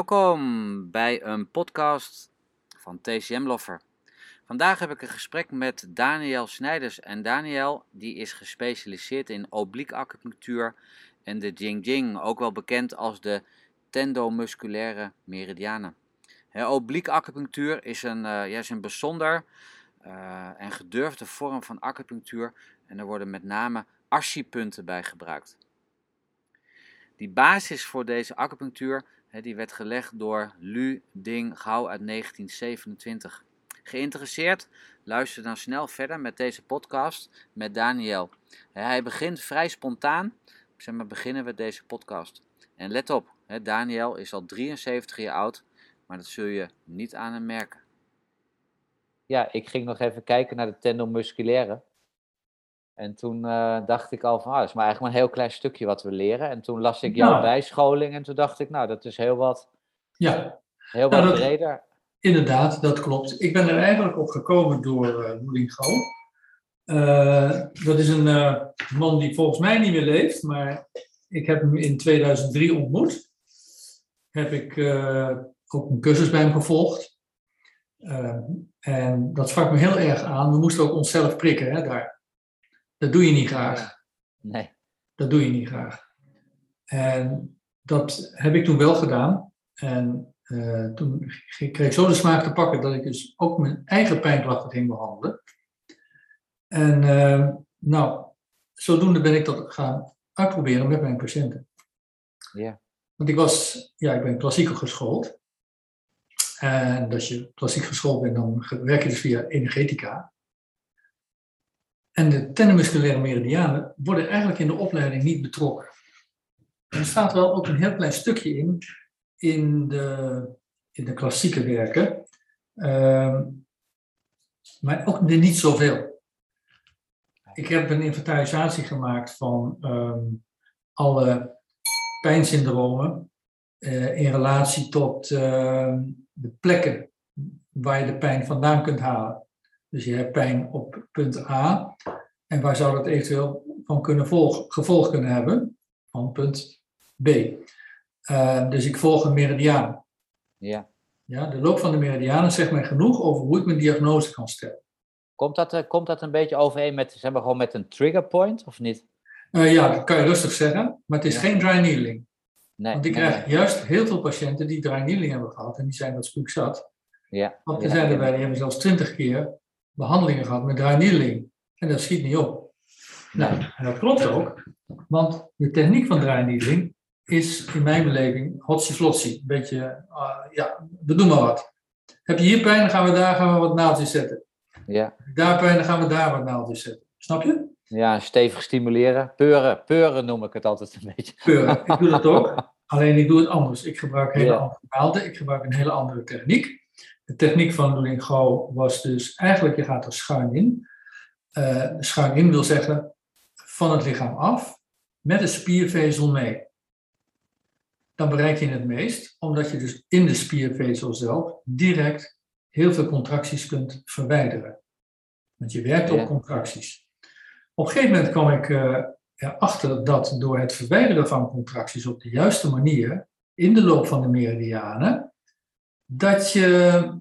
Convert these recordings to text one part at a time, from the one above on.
Welkom bij een podcast van TCM Loffer. Vandaag heb ik een gesprek met Daniel Snijders. En Daniel die is gespecialiseerd in oblique acupunctuur en de Jing Jing, ook wel bekend als de tendomusculaire meridianen. oblique acupunctuur is een, uh, ja, is een bijzonder uh, en gedurfde vorm van acupunctuur en er worden met name ascipunten bij gebruikt. Die basis voor deze acupunctuur die werd gelegd door Lu Ding uit 1927. Geïnteresseerd? Luister dan snel verder met deze podcast met Daniel. Hij begint vrij spontaan, zeg maar beginnen we deze podcast. En let op, Daniel is al 73 jaar oud, maar dat zul je niet aan hem merken. Ja, ik ging nog even kijken naar de tendon musculaire. En toen uh, dacht ik al van, ah, dat is maar eigenlijk maar een heel klein stukje wat we leren. En toen las ik jouw bijscholing en toen dacht ik, nou, dat is heel wat, ja. heel nou, wat dat, breder. Inderdaad, dat klopt. Ik ben er eigenlijk op gekomen door uh, uh, dat is een uh, man die volgens mij niet meer leeft, maar ik heb hem in 2003 ontmoet. Heb ik ook een cursus bij hem gevolgd. en dat sprak me heel erg aan. We moesten ook onszelf prikken hè, daar. Dat doe je niet graag. Nee. Dat doe je niet graag. En dat heb ik toen wel gedaan. En uh, toen kreeg ik zo de smaak te pakken dat ik dus ook mijn eigen pijnklachten ging behandelen. En uh, nou, zodoende ben ik dat gaan uitproberen met mijn patiënten. Ja. Want ik was, ja, ik ben klassieker geschoold. En als je klassiek geschoold bent, dan werk je dus via energetica. En de tendenmusculaire meridianen worden eigenlijk in de opleiding niet betrokken. Er staat wel ook een heel klein stukje in, in de, in de klassieke werken, uh, maar ook niet zoveel. Ik heb een inventarisatie gemaakt van um, alle pijnsyndromen uh, in relatie tot uh, de plekken waar je de pijn vandaan kunt halen. Dus je hebt pijn op punt A. En waar zou dat eventueel van kunnen volg, gevolg kunnen hebben? Van punt B. Uh, dus ik volg een meridiaan. Ja. ja. De loop van de meridianen zegt mij genoeg over hoe ik mijn diagnose kan stellen. Komt dat, uh, komt dat een beetje overeen met, zeg maar, gewoon met een trigger point of niet? Uh, ja, dat kan je rustig zeggen. Maar het is ja. geen dry needling. Nee, Want ik nee, krijg nee. juist heel veel patiënten die dry needling hebben gehad. En die zijn dat spook zat. Ja. Want er ja, zijn erbij, die hebben zelfs twintig keer behandelingen gehad met dry needling. En dat schiet niet op. Nou, en dat klopt ook. Want de techniek van dry needling is in mijn beleving hotsie flotsie. Een beetje, uh, ja, we doen maar wat. Heb je hier pijn, dan gaan we daar gaan we wat naaldjes zetten. Ja. Daar pijn, dan gaan we daar wat naaldjes zetten. Snap je? ja, stevig stimuleren. Peuren, peuren noem ik het altijd een beetje. Peuren. Ik doe dat ook. Alleen ik doe het anders. Ik gebruik hele Ja. andere naalden. Ik gebruik een hele andere techniek. De techniek van Lingo was dus eigenlijk, je gaat er schuin in. Uh, schuin in wil zeggen van het lichaam af met een spiervezel mee. Dan bereik je het meest, omdat je dus in de spiervezel zelf direct heel veel contracties kunt verwijderen. Want je werkt Ja. op contracties. Op een gegeven moment kwam ik uh, erachter dat door het verwijderen van contracties op de juiste manier in de loop van de meridianen, dat je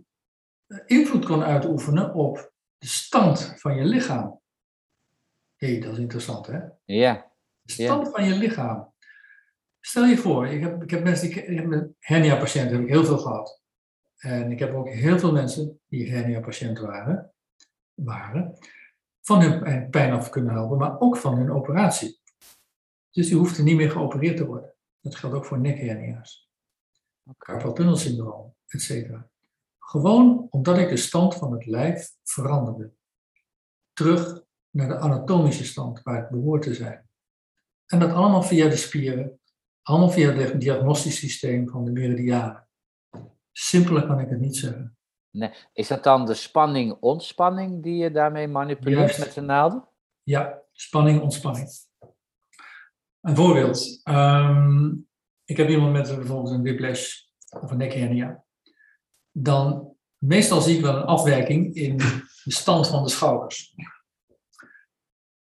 invloed kon uitoefenen op de stand van je lichaam. Hé, hey, dat is interessant hè? Ja, De stand van je lichaam. Stel je voor, ik heb, ik heb mensen die ik heb met hernia-patiënten heb ik heel veel gehad. En ik heb ook heel veel mensen die hernia-patiënt waren, waren, van hun pijn af kunnen helpen, maar ook van hun operatie. Dus die hoefde niet meer geopereerd te worden. Dat geldt ook voor nekhernia's, carpal tunnelsyndroom, etc. Gewoon omdat ik de stand van het lijf veranderde. Terug naar de anatomische stand waar het behoort te zijn. En dat allemaal via de spieren, allemaal via het diagnostisch systeem van de meridianen. Simpeler kan ik het niet zeggen. nee. Is dat dan de spanning-ontspanning die je daarmee manipuleert Juist. met de naalden? Ja, spanning, ontspanning. Een voorbeeld. Ehm, ik heb iemand met bijvoorbeeld een whiplash of een nekhernia. Dan meestal zie ik wel een afwijking in de stand van de schouders.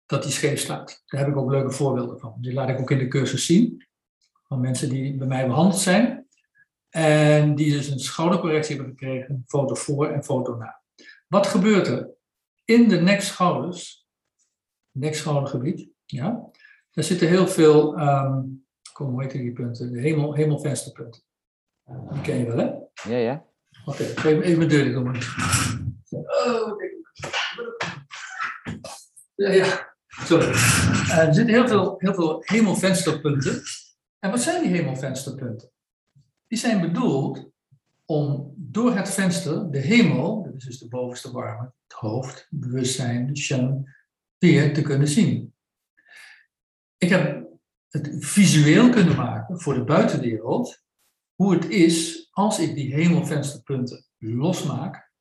Dat die scheef staat. Daar heb ik ook leuke voorbeelden van. Die laat ik ook in de cursus zien. Van mensen die bij mij behandeld zijn. En die dus een schoudercorrectie hebben gekregen, foto voor en foto na. Wat gebeurt er? In de nek-schouders, nek-schoudergebied, ja, daar zitten heel veel, um, kom, hoe heet die punten? De hemel, hemelvensterpunten. Die ken je wel, hè? Ja, ja. Oké, even, even mijn deur doen. Oh, ja, ja, sorry. Uh, er zitten heel veel, heel veel hemelvensterpunten. En wat zijn die hemelvensterpunten? Die zijn bedoeld om door het venster de hemel, dat is dus de bovenste warme, het hoofd, het bewustzijn, de shen, weer te kunnen zien. Ik heb het visueel kunnen maken voor de buitenwereld, hoe het is als ik die hemelvensterpunten losmaak,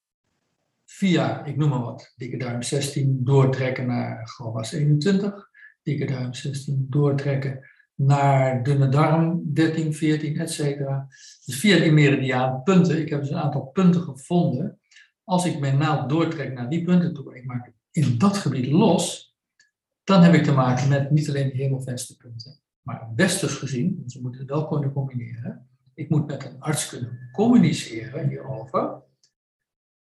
via, ik noem maar wat, dikke duim 16 doortrekken naar globas 21, dikke duim 16 doortrekken naar dunne darm 13, 14, etc. Dus via die meridiaan punten, ik heb dus een aantal punten gevonden. Als ik mijn naald doortrek naar die punten toe, ik maak in dat gebied los, dan heb ik te maken met niet alleen die hemelvensterpunten, maar westers gezien, want je moet het wel kunnen combineren. Ik moet met een arts kunnen communiceren hierover.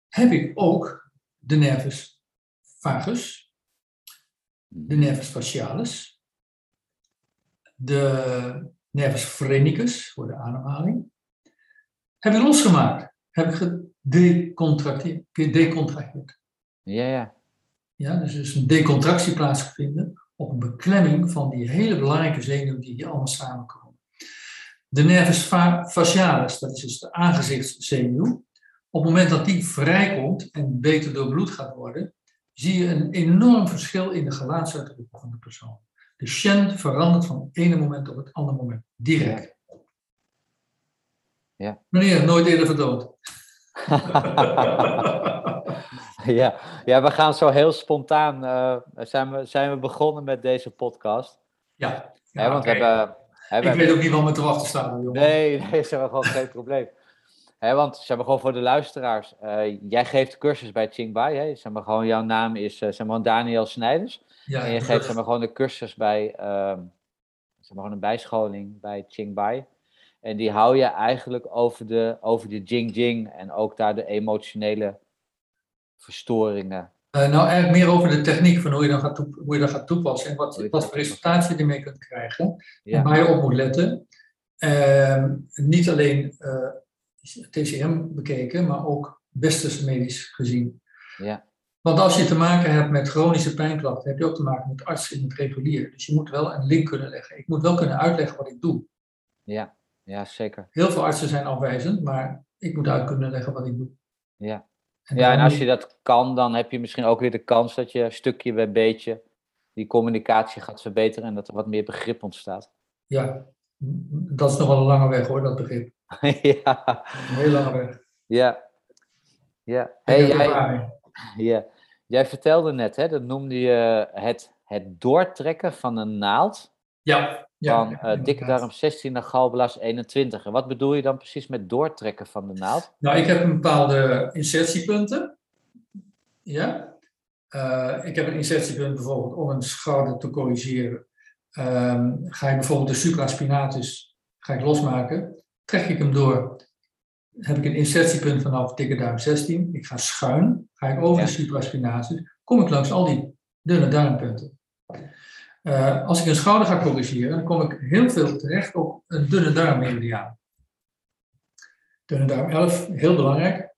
Heb ik ook de nervus vagus, de nervus facialis, de nervus phrenicus voor de ademhaling. Heb ik losgemaakt. Heb ik gedecontracteerd. Ja, ja. Ja, dus er is een decontractie plaatsgevonden op een beklemming van die hele belangrijke zenuwen die hier allemaal samenkomen. De nervus facialis, dat is dus de aangezichtszenuw. Op het moment dat die vrijkomt en beter doorbloed gaat worden, zie je een enorm verschil in de gelaatsuitdrukking van de persoon. De shen verandert van het ene moment op het andere moment. Direct. Ja. Meneer, nooit eerder verdood. ja. ja, we gaan zo heel spontaan. Uh, zijn, we, zijn we begonnen met deze podcast? Ja. ja want we hebben, hebben, Ik weet ook niet wat me te wachten staat. Jongen. Nee, nee, dat is gewoon geen probleem. He, want ze hebben gewoon voor de luisteraars. Uh, jij geeft cursus bij Qingbai. Hè? Zeg maar, gewoon, jouw naam is uh, zeg maar, Daniel Snijders. Ja, en je geeft zeg maar, gewoon een cursus bij, uh, zeg maar, gewoon een bijscholing bij Qingbai. En die hou je eigenlijk over de, over de Jing Jing en ook daar de emotionele verstoringen. Uh, nou, eigenlijk meer over de techniek van hoe je dat gaat, hoe je dat gaat toepassen en wat, wat voor resultaten je ermee kunt krijgen. Ja. En waar je op moet letten. Uh, niet alleen uh, TCM bekeken, maar ook westers medisch gezien. Ja. Want als je te maken hebt met chronische pijnklachten, heb je ook te maken met artsen in het regulier. Dus je moet wel een link kunnen leggen. Ik moet wel kunnen uitleggen wat ik doe. Ja, ja zeker. Heel veel artsen zijn afwijzend, maar ik moet uit kunnen leggen wat ik doe. Ja, en, ja, en als je dat kan, dan heb je misschien ook weer de kans dat je stukje bij beetje die communicatie gaat verbeteren en dat er wat meer begrip ontstaat. Ja, dat is nog wel een lange weg hoor, dat begrip. ja. Een heel lange weg. Ja. Ja. Hey, jij, ja. jij vertelde net, hè, dat noemde je het, het doortrekken van een naald. Ja. Ja van uh, dikke darm 16 naar galblaas 21. En wat bedoel je dan precies met doortrekken van de naald? Nou, ik heb een bepaalde insertiepunten. Ja. Uh, ik heb een insertiepunt bijvoorbeeld om een schouder te corrigeren. Um, ga ik bijvoorbeeld de supraspinatus ga ik losmaken, trek ik hem door, heb ik een insertiepunt vanaf dikke duim 16. Ik ga schuin, ga ik over ja. de supraspinatus, kom ik langs al die dunne duimpunten. Uh, als ik een schouder ga corrigeren, dan kom ik heel veel terecht op een dunne duimmeridiaan. Dunne duim 11, heel belangrijk,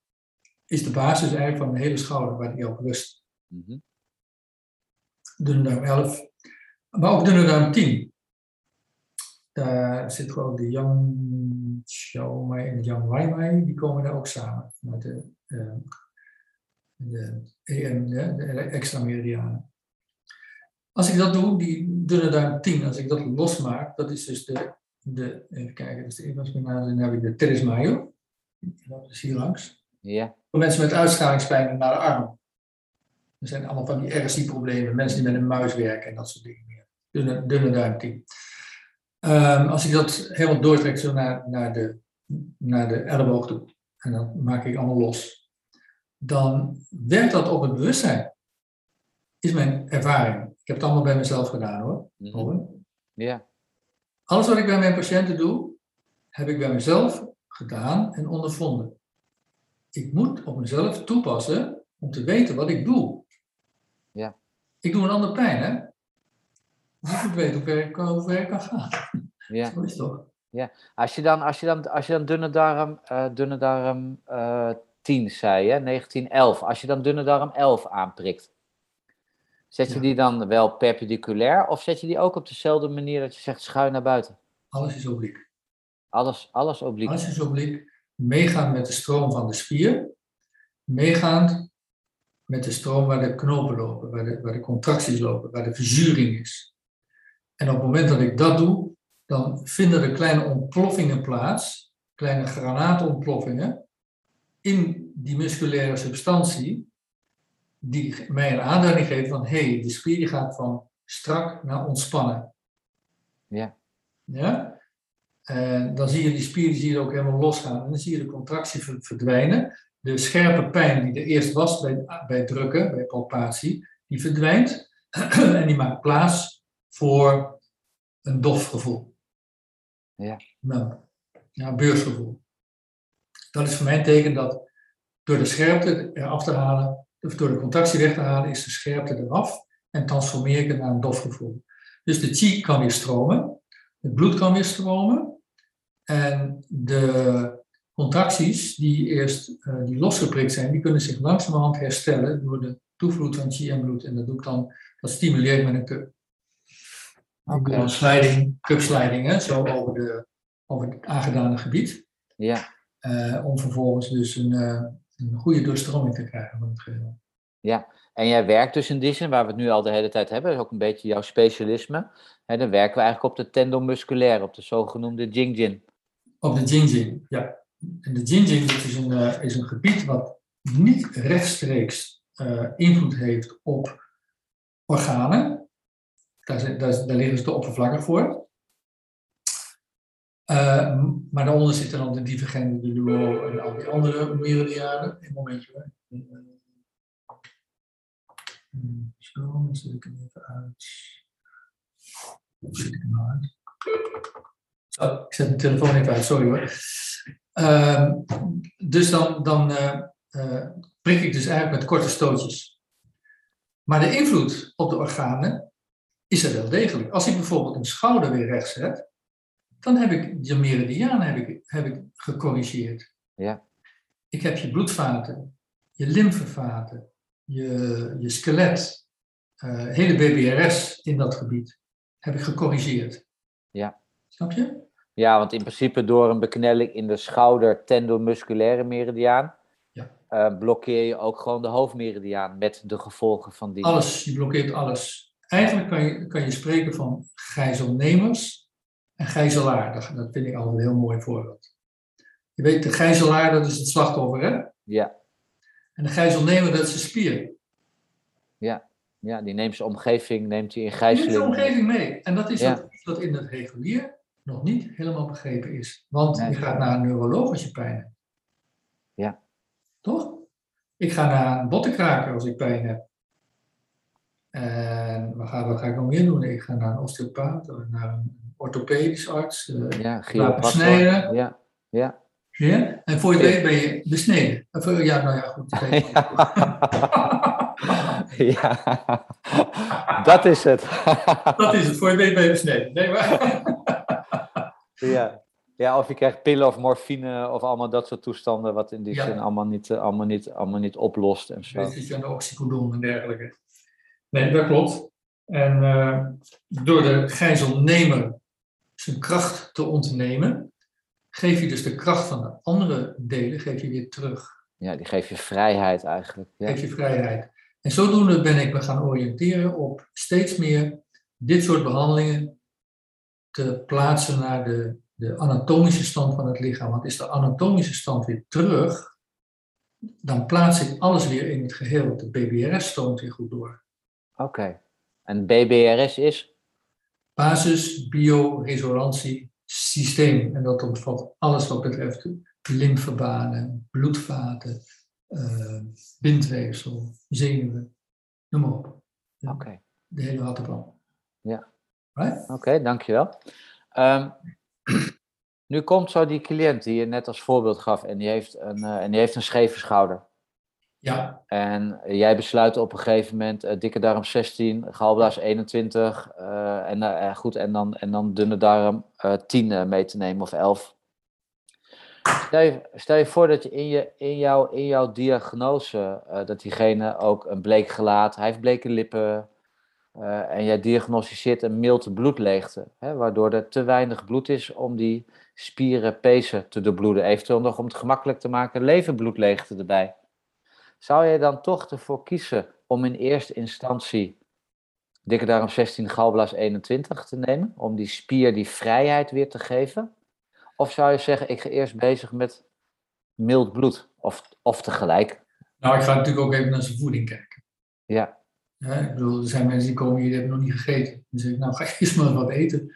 is de basis eigenlijk van de hele schouder waar die op rust. Mm -hmm. Dunne duim 11, maar ook dunne duim 10. Daar zit gewoon de Yang Xiaomai en de Yang die komen daar ook samen. Met de, uh, de, EM, de, de extra meridianen. Als ik dat doe, die dunne duim 10, als ik dat losmaak, dat is dus de, de even kijken, dat is de evenspinaal, dan heb ik de teres mayo. Dat is hier langs. Ja. Voor mensen met uitstralingspijn naar de arm. Er zijn allemaal van die RSI-problemen, mensen die met een muis werken en dat soort dingen meer. Dunne, dunne duim 10. Um, als ik dat helemaal doortrek zo naar, naar, de, naar de elleboog toe, en dan maak ik allemaal los, dan werkt dat op het bewustzijn. Is mijn ervaring. Ik heb het allemaal bij mezelf gedaan hoor. Mm Ja. Alles wat ik bij mijn patiënten doe, heb ik bij mezelf gedaan en ondervonden. Ik moet op mezelf toepassen om te weten wat ik doe. Ja. Ik doe een ander pijn, hè? Dus ik moet weten hoe ver ik, hoe ver ik kan gaan. Ja. Zo is het toch? Als je dan, als je dan, als je dan dunne darm, eh, dunne darm eh 10 zei, hè, 1911. Als je dan dunne darm 11 aanprikt, zet je die dan wel perpendiculair of zet je die ook op dezelfde manier dat je zegt schuin naar buiten? Alles is obliek. Alles, alles obliek. Alles is obliek. Meegaand met de stroom van de spier. Meegaand met de stroom waar de knopen lopen, waar de, waar de contracties lopen, waar de verzuring is. En op het moment dat ik dat doe, dan vinden er kleine ontploffingen plaats, kleine granaatontploffingen, in die musculaire substantie, die mij een aanduiding geven van, hé, hey, de spier die gaat van strak naar ontspannen. Ja. Ja? En dan zie je die spier die zie je ook helemaal losgaan. En dan zie je de contractie ver- verdwijnen. De scherpe pijn die er eerst was bij, bij drukken, bij palpatie, die verdwijnt. en die maakt plaats voor een dof gevoel. Ja. Nou, ja, beursgevoel. Dat is voor mij een teken dat door de scherpte eraf te halen, door de contractie weg te halen, is de scherpte eraf en transformeer ik het naar een dof gevoel. Dus de chi kan weer stromen, het bloed kan weer stromen en de contracties die eerst eh, die losgeprikt zijn, die kunnen zich langzamerhand herstellen door de toevloed van chi en bloed. En dat doe ik dan, dat stimuleer ik met een cup. Ik doe een sliding, cupsliding, hè, zo over, de, over het aangedane gebied. Ja, eh, om vervolgens dus een, eh, een goede doorstroming te krijgen van het geheel. en jij werkt dus in die zin, waar we het nu al de hele tijd hebben, dat is ook een beetje jouw specialisme. Hè, dan werken we eigenlijk op de tendon musculaire, op de zogenoemde Jingjin. Op de Jinjing, ja. En de Jinjing dat is, een, eh, is een gebied wat niet rechtstreeks eh, invloed heeft op organen. Daar, daar, daar liggen ze te oppervlakkig voor. Eh, maar daaronder zitten dan de divergente, de duo en al die andere meridianen. Een momentje hoor. Eh, Zo, dan zet ik hem even uit. Hoe zet ik hem nou uit? Oh, ik zet mijn telefoon even uit, sorry hoor. Ehm, dus dan, dan eh, eh, prik ik dus eigenlijk met korte stootjes. Maar de invloed op de organen is er wel degelijk. Als ik bijvoorbeeld een schouder weer recht zet, dan heb ik je meridianen heb ik, heb ik gecorrigeerd. Ja. Ik heb je bloedvaten, je lymfevaten, je, je skelet, eh, hele BBRS in dat gebied heb ik gecorrigeerd. Ja. Snap je? Ja, want in principe door een beknelling in de schouder tendomusculaire meridiaan, Ja. eh, blokkeer je ook gewoon de hoofdmeridiaan met de gevolgen van die. Alles, je blokkeert alles. Eigenlijk kan je, kan je spreken van gijzelnemers en gijzelaar. Dat, vind ik altijd een heel mooi voorbeeld. Je weet, de gijzelaar, dat is het slachtoffer, hè? Ja, En de gijzelnemer, dat is de spier. ja, die neemt zijn omgeving neemt hij in Die neemt gijzeling. omgeving mee. En dat is Ja. wat, wat in het regulier nog niet helemaal begrepen is. Want Nee. je gaat naar een neuroloog als je pijn hebt. Ja. Toch? Ik ga naar een bottenkraker als ik pijn heb. En wat ga, wat ga ik nog meer doen? Ik ga naar een osteopaat, of naar een orthopedisch arts. eh, Ja, snijden. Ja, ja. ja? En voor je weet ben je besneden. Of, eh, ja, nou ja, goed. ja, dat is het. Dat is het, voor je weet ben je besneden. Nee, maar... ja. ja, of je krijgt pillen of morfine of allemaal dat soort toestanden, wat in die Ja. zin allemaal niet, eh, allemaal, niet, allemaal niet oplost en zo. Je aan de oxycodon en dergelijke. Nee, dat klopt. En door de gijzelnemer zijn kracht te ontnemen, geef je dus de kracht van de andere delen geef je weer terug. Ja, die geeft je vrijheid eigenlijk. Ja. Geef je vrijheid. En zodoende ben ik me gaan oriënteren op steeds meer dit soort behandelingen te plaatsen naar de, de anatomische stand van het lichaam. Want is de anatomische stand weer terug, dan plaats ik alles weer in het geheel. De BBRS stroomt weer goed door. Oké. En BBRS is? Basis bioresonantie systeem. En dat omvat alles wat betreft lymfebanen, bloedvaten, eh, bindweefsel, zenuwen, noem maar op. Oké, De hele rattenplan. Ja. Right? Oké, dankjewel. Ehm Nu komt zo die cliënt die je net als voorbeeld gaf en die heeft een, uh, en die heeft een scheve schouder. Ja. En jij besluit op een gegeven moment uh, dikke darm 16, galblaas 21 uh, en, goed, en, dan, en dan dunne darm 10 mee te nemen of 11. Stel je, stel voor dat je in, je, in, jouw, in jouw diagnose, dat diegene ook een bleek gelaat, hij heeft bleke lippen, en jij diagnosticeert een milde bloedleegte, hè, waardoor er te weinig bloed is om die spieren, pezen te doorbloeden. Eventueel nog om het gemakkelijk te maken, levenbloedleegte erbij. Zou je dan toch ervoor kiezen om in eerste instantie dikke darm 16, galblaas 21 te nemen, om die spier die vrijheid weer te geven? Of zou je zeggen, ik ga eerst bezig met mild bloed, of, of tegelijk? Nou, ik ga natuurlijk ook even naar zijn voeding kijken. Ja. Ja, ik bedoel, er zijn mensen die komen hier, die hebben nog niet gegeten. Dan zeg ik, nou ga eerst maar wat eten.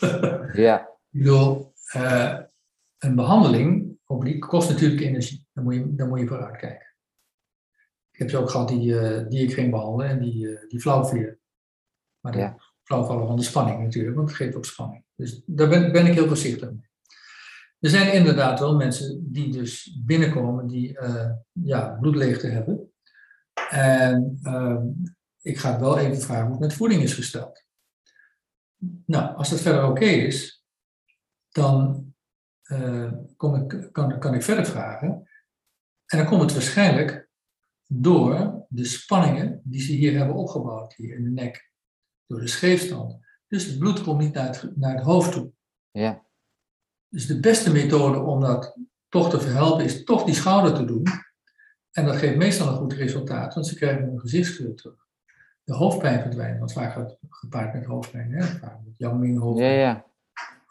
ja. Ik bedoel, uh, een behandeling obliek kost natuurlijk energie. Daar moet je, daar moet je voor uitkijken. Ik heb ze ook gehad die, uh, die ik ging behandelen en die, uh, die flauw vielen. Maar de Ja. flauwvallen van de spanning natuurlijk, want het geeft ook spanning. Dus daar ben, ben ik heel voorzichtig mee. Er zijn inderdaad wel mensen die dus binnenkomen die uh, ja, bloedleegte hebben. En ehm, ik ga wel even vragen hoe het met voeding is gesteld. Nou, als dat verder oké is, dan eh, kom ik, kan, kan ik verder vragen. En dan komt het waarschijnlijk door de spanningen die ze hier hebben opgebouwd, hier in de nek, door de scheefstand. Dus het bloed komt niet naar het, naar het hoofd toe. Ja. Dus de beste methode om dat toch te verhelpen is toch die schouder te doen. En dat geeft meestal een goed resultaat, want ze krijgen hun gezichtskleur terug. De hoofdpijn verdwijnt, want vaak gaat het gepaard met hoofdpijn. Hè? Vaak met jamming, Ja, hoofdpijn, ja.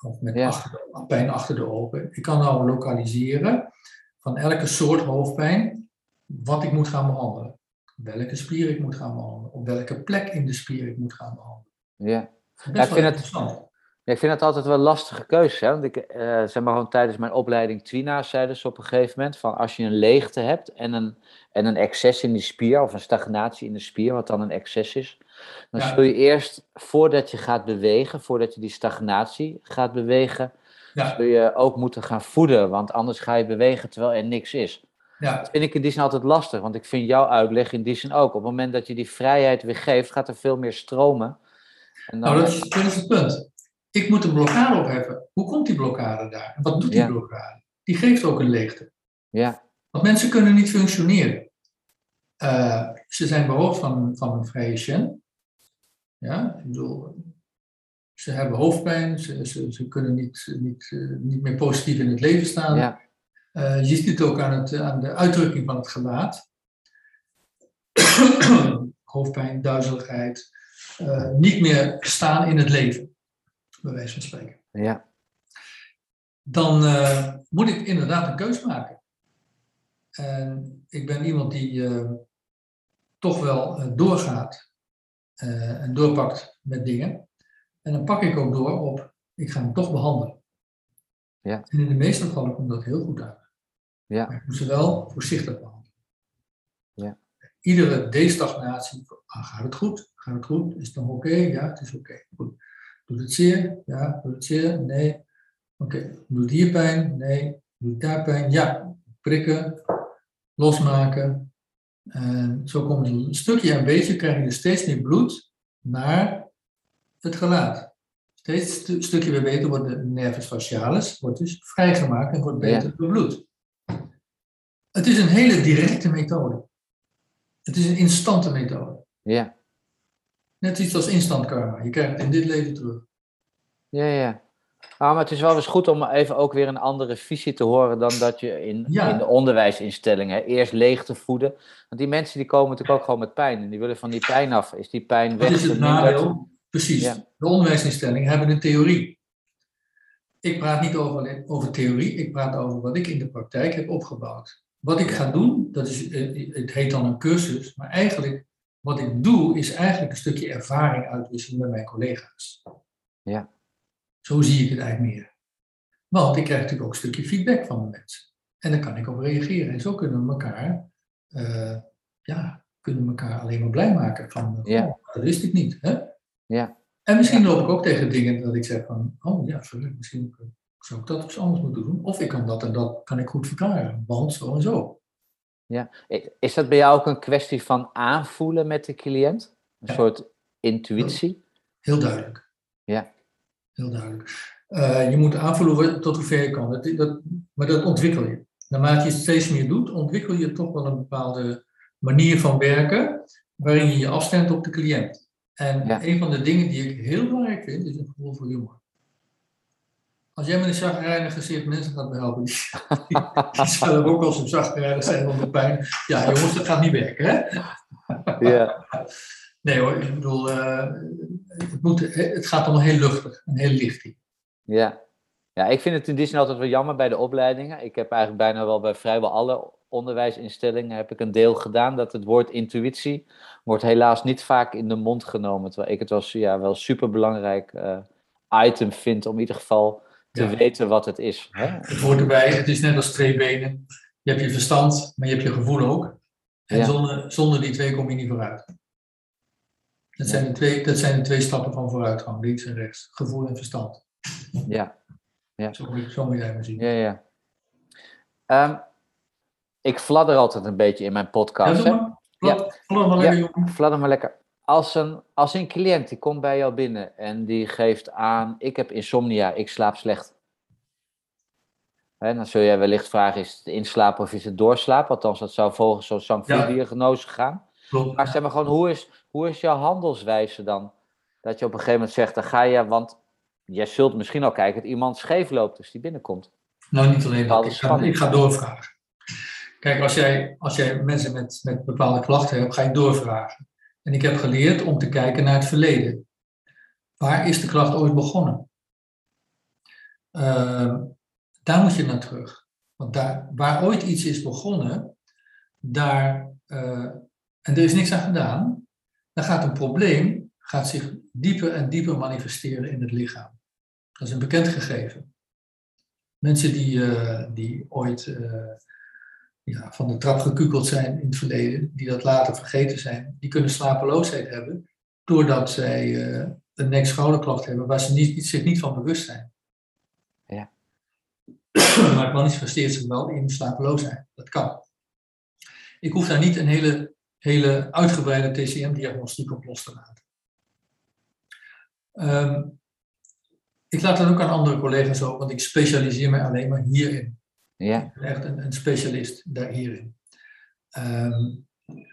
of met Ja. achter de- pijn achter de ogen. Ik kan nou lokaliseren van elke soort hoofdpijn wat ik moet gaan behandelen. Welke spier ik moet gaan behandelen, op welke plek in de spier ik moet gaan behandelen. ja. Ja, ik vind het-. Ja, ik vind het altijd wel lastige keuze. Hè? Want ik, eh, zeg maar gewoon tijdens mijn opleiding Twina zeiden ze op een gegeven moment van als je een leegte hebt en een, en een excess in die spier of een stagnatie in de spier, wat dan een excess is, dan Ja. zul je eerst voordat je gaat bewegen, voordat je die stagnatie gaat bewegen, Ja, zul je ook moeten gaan voeden, want anders ga je bewegen terwijl er niks is. Ja. Dat vind ik in die zin altijd lastig, want ik vind jouw uitleg in die zin ook. Op het moment dat je die vrijheid weer geeft, gaat er veel meer stromen. En dan, Nou, dat is, dat is het punt. Ik moet een blokkade opheffen. Hoe komt die blokkade daar? En wat doet die Ja. blokkade? Die geeft ook een leegte. ja, Want mensen kunnen niet functioneren. Eh, ze zijn behoofd van, van een vrije Shen. Ja, ik bedoel, ze hebben hoofdpijn, ze, ze, ze kunnen niet, niet, eh, niet meer positief in het leven staan. ja, Eh, je ziet het ook aan, het, aan de uitdrukking van het gelaat. Hoofdpijn, duizeligheid. eh, niet meer staan in het leven, bij wijze van spreken. ja, Dan eh, moet ik inderdaad een keus maken. En ik ben iemand die toch wel doorgaat en doorpakt met dingen. En dan pak ik ook door op, ik ga hem toch behandelen. Ja. En in de meeste gevallen komt dat heel goed uit. Ja. Maar ik moet ze wel voorzichtig behandelen. Ja. Iedere destagnatie, ah, gaat het goed? Gaat het goed? Is het nog oké? Ja, het is oké. Goed. Doet het zeer? Ja. Doet het zeer? Nee. Oké. Doet hier pijn? Nee. Doet daar pijn? Ja. Prikken, losmaken. En zo komt een stukje aan beetje, krijg je dus steeds meer bloed naar het gelaat. Steeds een stukje weer beter wordt de nervus facialis, wordt dus vrijgemaakt en wordt beter Ja. bebloed. Het is een hele directe methode. Het is een instante methode. ja. Net iets als instant karma. Je krijgt het in dit leven terug. Ja, ja. Ah, maar het is wel eens goed om even ook weer een andere visie te horen dan dat je in, Ja. in de onderwijsinstellingen eerst leeg te voeden. Want die mensen die komen natuurlijk ook gewoon met pijn en die willen van die pijn af. Is die pijn weg? Dat is het nadeel. Precies. Ja. De onderwijsinstellingen hebben een theorie. Ik praat niet over, over theorie, ik praat over wat ik in de praktijk heb opgebouwd. Wat ik ga doen, dat is, eh, het heet dan een cursus, maar eigenlijk wat ik doe is eigenlijk een stukje ervaring uitwisselen met mijn collega's. Ja. Zo zie ik het eigenlijk meer. Want ik krijg natuurlijk ook een stukje feedback van de mensen. En daar kan ik op reageren. En zo kunnen we elkaar, eh, ja, kunnen we elkaar alleen maar blij maken. Van, eh, Ja. oh, dat wist ik niet. Hè? Ja. En misschien loop ik ook tegen dingen dat ik zeg van, oh ja, misschien zou ik dat eens anders moeten doen? Of ik kan dat en dat kan ik goed verklaren, want zo en zo. Ja. Is dat bij jou ook een kwestie van aanvoelen met de cliënt? Een Ja. soort intuïtie? Heel duidelijk. Ja. Heel duidelijk. Eh, je moet aanvoelen tot hoever je kan. Dat, dat, maar dat ontwikkel je. Naarmate je het steeds meer doet, ontwikkel je toch wel een bepaalde manier van werken, waarin je je afstemt op de cliënt. En Ja. een van de dingen die ik heel belangrijk vind, is een gevoel voor humor. Als jij met een chagrijnig gezicht mensen gaat behelpen, die, die zullen ook als ze chagrijnig zijn onder pijn. Ja, jongens, dat gaat niet werken, hè? Ja. Nee hoor, ik bedoel, eh, het, moet, het gaat allemaal heel luchtig en heel licht. Ja. ja, ik vind het in die zin altijd wel jammer bij de opleidingen. Ik heb eigenlijk bijna wel bij vrijwel alle onderwijsinstellingen heb ik een deel gedaan dat het woord intuïtie wordt helaas niet vaak in de mond genomen. Terwijl ik het wel, ja, wel super belangrijk item vind om in ieder geval te Ja. weten wat het is. Hè? Het hoort erbij, het is net als twee benen. Je hebt je verstand, maar je hebt je gevoel ook. En Ja. zonder, zonder die twee kom je niet vooruit. Dat zijn, de twee, dat zijn de twee stappen van vooruitgang, links en rechts. Gevoel en verstand. Ja, Zo moet je, zo moet jij maar zien. ja, ja. Ehm, ik fladder altijd een beetje in mijn Ja, podcast. doe hè? maar. Lekker, jongen. Fladder maar lekker. Als een, als een cliënt die komt bij jou binnen en die geeft aan: Ik heb insomnia, ik slaap slecht. Hè, dan zul jij wellicht vragen: Is het inslapen of is het doorslapen? Althans, dat zou volgens zo'n Sanford-diagnose gaan. Klopt. Maar zeg maar gewoon: hoe is, hoe is jouw handelswijze dan? Dat je op een gegeven moment zegt: Dan ga je, want jij zult misschien al kijken dat iemand scheef loopt als die binnenkomt. Nou, niet alleen dat. Ik ga, ik ga doorvragen. Kijk, als jij, als jij mensen met, met bepaalde klachten hebt, ga je doorvragen. En ik heb geleerd om te kijken naar het verleden. Waar is de klacht ooit begonnen? Ehm, daar moet je naar terug. Want daar, waar ooit iets is begonnen, daar, eh, en er is niks aan gedaan, dan gaat een probleem gaat zich dieper en dieper manifesteren in het lichaam. Dat is een bekend gegeven. Mensen die, eh, die ooit eh, ja, van de trap gekukeld zijn in het verleden, die dat later vergeten zijn, die kunnen slapeloosheid hebben doordat zij eh, een nek-schouderklacht hebben waar ze niet, zich niet van bewust zijn. Ja. maar het manifesteert zich wel in slapeloosheid. Dat kan. Ik hoef daar niet een hele, hele uitgebreide TCM-diagnostiek op los te laten. Ehm, ik laat dat ook aan andere collega's ook, want ik specialiseer mij alleen maar hierin. Ja, echt een, een specialist daar hierin. Ehm,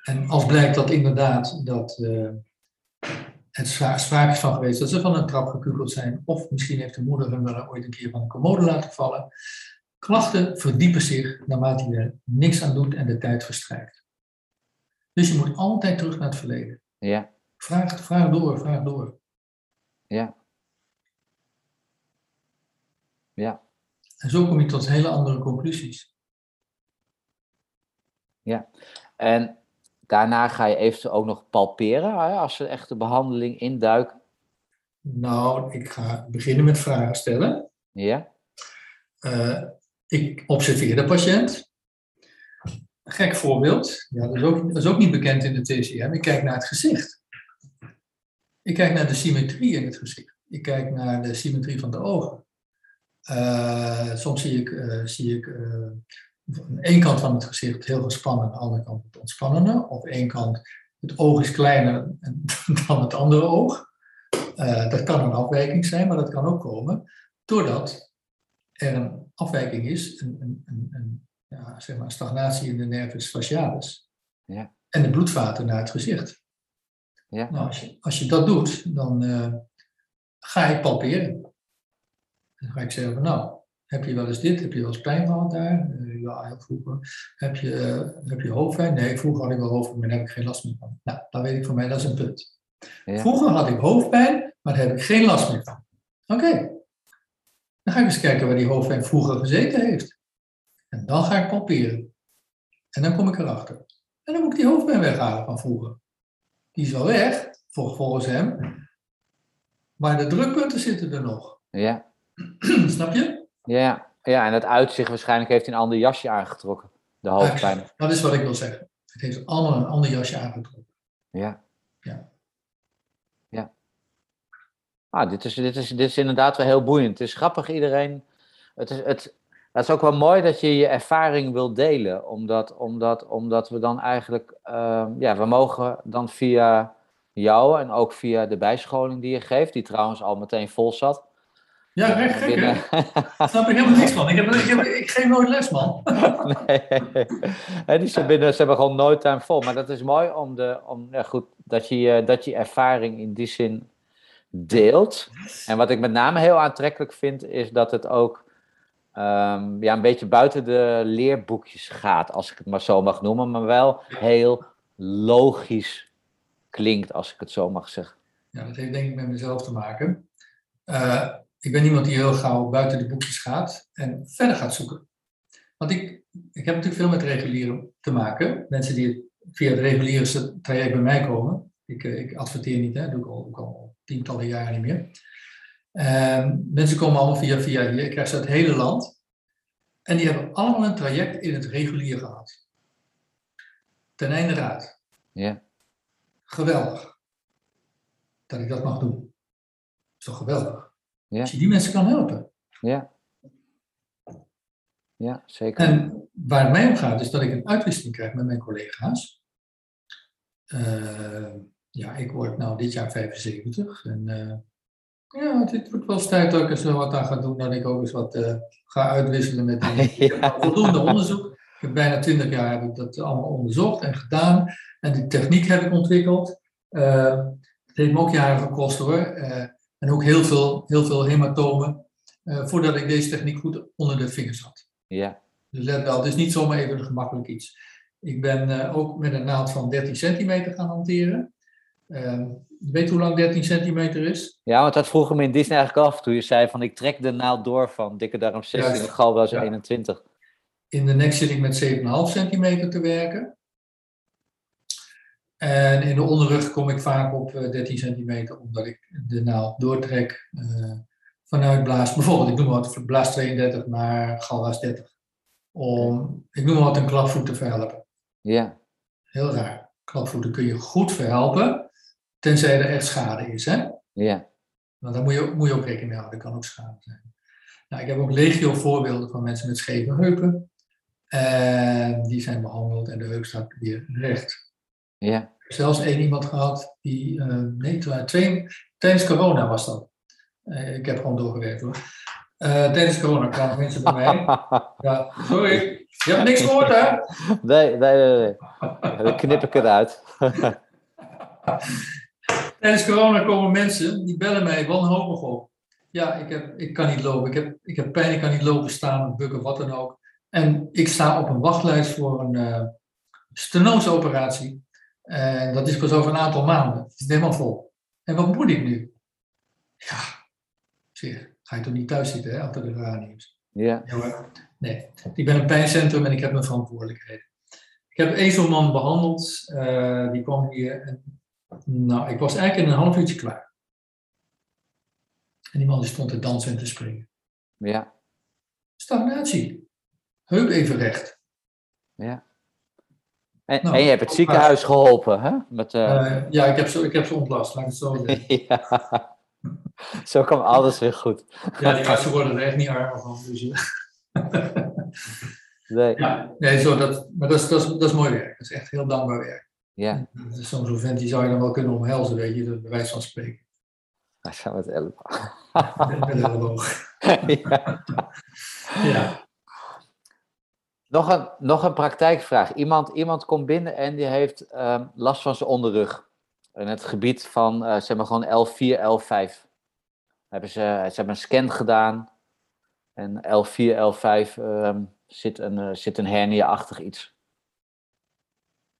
en als blijkt dat inderdaad dat eh, het sprake is van geweest dat ze van een trap gekukeld zijn, of misschien heeft de moeder hem wel ooit een keer van een commode laten vallen. Klachten verdiepen zich naarmate je er niks aan doet en de tijd verstrijkt. Dus je moet altijd terug naar het verleden. ja, Vraag, vraag door, vraag door. ja. Ja, En zo kom je tot hele andere conclusies. en daarna ga je eventueel ook nog palperen, hè, als ze echt de behandeling induiken. Nou, ik ga beginnen met vragen stellen. Ja, Eh, ik observeer de patiënt. Gek voorbeeld. Ja, dat, is ook, dat is ook niet bekend in de TCM. Ik kijk naar het gezicht. Ik kijk naar de symmetrie in het gezicht. Ik kijk naar de symmetrie van de ogen. Eh, soms zie ik, eh, zie ik eh, aan één kant van het gezicht heel gespannen, aan de andere kant het ontspannende. Op één kant het oog is kleiner dan het andere oog. Dat kan een afwijking zijn, maar dat kan ook komen doordat er een afwijking is, een, een, een, een, ja, zeg maar stagnatie in de nervus facialis. Ja. En de bloedvaten naar het gezicht. ja, Nou, als, je, als je dat doet, dan ga ik palperen. Dan ga ik zeggen van nou, heb je wel eens dit? Heb je wel eens pijn gehad daar? Eh, ja, heel vroeger. Heb je, eh, heb je hoofdpijn? Nee, vroeger had ik wel hoofdpijn, maar daar heb ik geen last meer van. Nou, dan weet ik voor mij, dat is een punt. Ja. Vroeger had ik hoofdpijn, maar daar heb ik geen last meer van. Oké. Dan ga ik eens kijken waar die hoofdpijn vroeger gezeten heeft. En dan ga ik palperen. En dan kom ik erachter. En dan moet ik die hoofdpijn weghalen van vroeger. Die is wel weg, vol- volgens hem. Maar de drukpunten zitten er nog. ja, Snap je? ja. Ja, en dat uitzicht waarschijnlijk heeft hij een ander jasje aangetrokken. De hoofdpijn. Dat is wat ik wil zeggen. Het heeft allemaal een ander jasje aangetrokken. Ja. Ja. Ja. Ah, dit is, dit, is, dit is inderdaad wel heel boeiend. Het is grappig, iedereen. het is, het, het is ook wel mooi dat je je ervaring wil delen, omdat, omdat, omdat we dan eigenlijk, ehm, ja, we mogen dan via jou en ook via de bijscholing die je geeft, die trouwens al meteen vol zat. Ja, gek, gek hè? Daar snap ik helemaal niks van. Ik, heb, ik, heb, ik geef nooit les, man. nee, en die zijn binnen, ze hebben gewoon nooit time vol. Maar dat is mooi om, de, om ja, goed, dat, je, dat je ervaring in die zin deelt. En wat ik met name heel aantrekkelijk vind, is dat het ook ehm, ja, een beetje buiten de leerboekjes gaat, als ik het maar zo mag noemen, maar wel heel logisch klinkt, als ik het zo mag zeggen. Ja, dat heeft denk ik met mezelf te maken. Uh, ik ben iemand die heel gauw buiten de boekjes gaat en verder gaat zoeken. Want ik, ik heb natuurlijk veel met regulieren te maken. Mensen die via het reguliere traject bij mij komen. Ik, eh, ik adverteer niet, hè, dat doe ik al, ook al tientallen jaren niet meer. En mensen komen allemaal via, via hier. Ik krijg ze uit het hele land. En die hebben allemaal een traject in het regulier gehad. Ten einde raad. Ja. Geweldig. Dat ik dat mag doen. Dat is toch geweldig? Ja. Als je die mensen kan helpen. Ja. Ja, zeker. En waar het mij om gaat, is dat ik een uitwisseling krijg met mijn collega's. Uh, ja, ik word nou dit jaar 75. En uh, ja, het wordt wel eens tijd dat ik eens wat aan ga doen. Dat ik ook eens wat uh, ga uitwisselen met ja. voldoende onderzoek. Ik heb bijna 20 jaar heb ik dat allemaal onderzocht en gedaan. En die techniek heb ik ontwikkeld. het heeft me ook jaren gekost hoor. En ook heel veel, heel veel hematomen, uh, voordat ik deze techniek goed onder de vingers had. Ja. Dus let wel, het is niet zomaar even een gemakkelijk iets. Ik ben uh, ook met een naald van 13 centimeter gaan hanteren. Uh, weet hoe lang 13 centimeter is? Ja, want dat vroeg me in Disney eigenlijk af. Toen je zei van ik trek de naald door van dikke darm 16 en galblaas ja. 21. In de nek zit ik met 7,5 centimeter te werken. En in de onderrug kom ik vaak op 13 eh, centimeter, omdat ik de naald doortrek uh, vanuit blaas. Bijvoorbeeld, ik noem wat blaas 32 naar galwaas 30. Om, ik noem wat een klapvoet te verhelpen. Ja. Heel raar. Klapvoeten kun je goed verhelpen, tenzij er echt schade is. Hè? Ja. Want daar moet je, moet je ook rekening mee houden, er kan ook schade zijn. Nou, ik heb ook legio voorbeelden van mensen met scheve heupen. En die zijn behandeld en de heup staat weer recht. Ja. Zelfs één iemand gehad die, uh, nee, twee, tijdens corona was dat. Uh, ik heb gewoon doorgewerkt hoor. Uh, tijdens corona kwamen mensen bij mij. Ja, sorry, je hebt niks gehoord hè? Nee, nee, nee. nee. Dan knip ik het uit. tijdens corona komen mensen, die bellen mij wanhopig op. Ja, ik, heb, ik kan niet lopen, ik heb, ik heb pijn, ik kan niet lopen, staan, bukken, wat dan ook. En ik sta op een wachtlijst voor een uh, stenoseoperatie. En dat is pas over een aantal maanden. Het is helemaal vol. En wat moet ik nu? Ja, zeg, ga je toch niet thuis zitten hè, achter de geraniums? Ja. Nee, ik ben een pijncentrum en ik heb mijn verantwoordelijkheden. Ik heb één zo'n man behandeld. Uh, die kwam hier. En, nou, ik was eigenlijk in een half uurtje klaar. En die man die stond te dansen en te springen. Ja. Stagnatie. Heup even recht. Ja. En, nou, en je hebt het ziekenhuis geholpen, hè? Met, uh... Uh, ja, ik heb, ze, ik heb ze ontlast, laat ik het zo zeggen. ja. Zo kwam alles weer goed. ja, die artsen worden er echt niet armer van. Dus, nee. Ja, nee, zo, dat, maar dat is, dat, is, dat is mooi werk. Dat is echt heel dankbaar werk. Ja. Zo'n zo vent die zou je dan wel kunnen omhelzen, weet je, bij wijze van spreken. Hij zou met elleboog. met elleboog. ja. ja. Nog een, nog een praktijkvraag. Iemand, iemand komt binnen en die heeft um, last van zijn onderrug. In het gebied van, uh, zeg maar gewoon L4, L5. Hebben ze, ze hebben een scan gedaan. En L4, L5 um, zit een, uh, zit een hernia-achtig iets.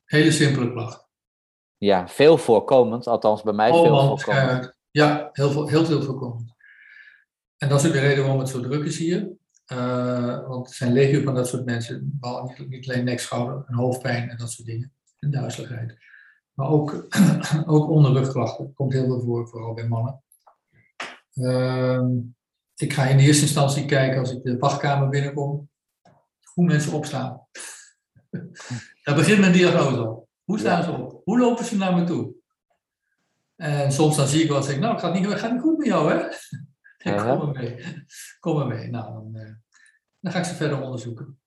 Hele simpele klacht. Ja, veel voorkomend. Althans, bij mij oh, veel voorkomend. Ja, heel veel, heel veel voorkomend. En dat is ook de reden waarom het zo druk is hier. Uh, want er zijn legio van dat soort mensen, niet, niet alleen nek, schouder en hoofdpijn en dat soort dingen. En duizeligheid. Maar ook, ook onderrugklachten. komt heel veel voor, vooral bij mannen. Uh, ik ga in de eerste instantie kijken als ik de wachtkamer binnenkom, hoe mensen opstaan. Daar begint mijn diagnose al. Hoe staan ze op? Hoe lopen ze naar me toe? En soms dan zie ik wel en zeg ik, nou, het gaat niet, het gaat niet goed met jou, hè? Ja. Kom maar mee. Kom maar mee. Nou, dan, eh, dan ga ik ze verder onderzoeken.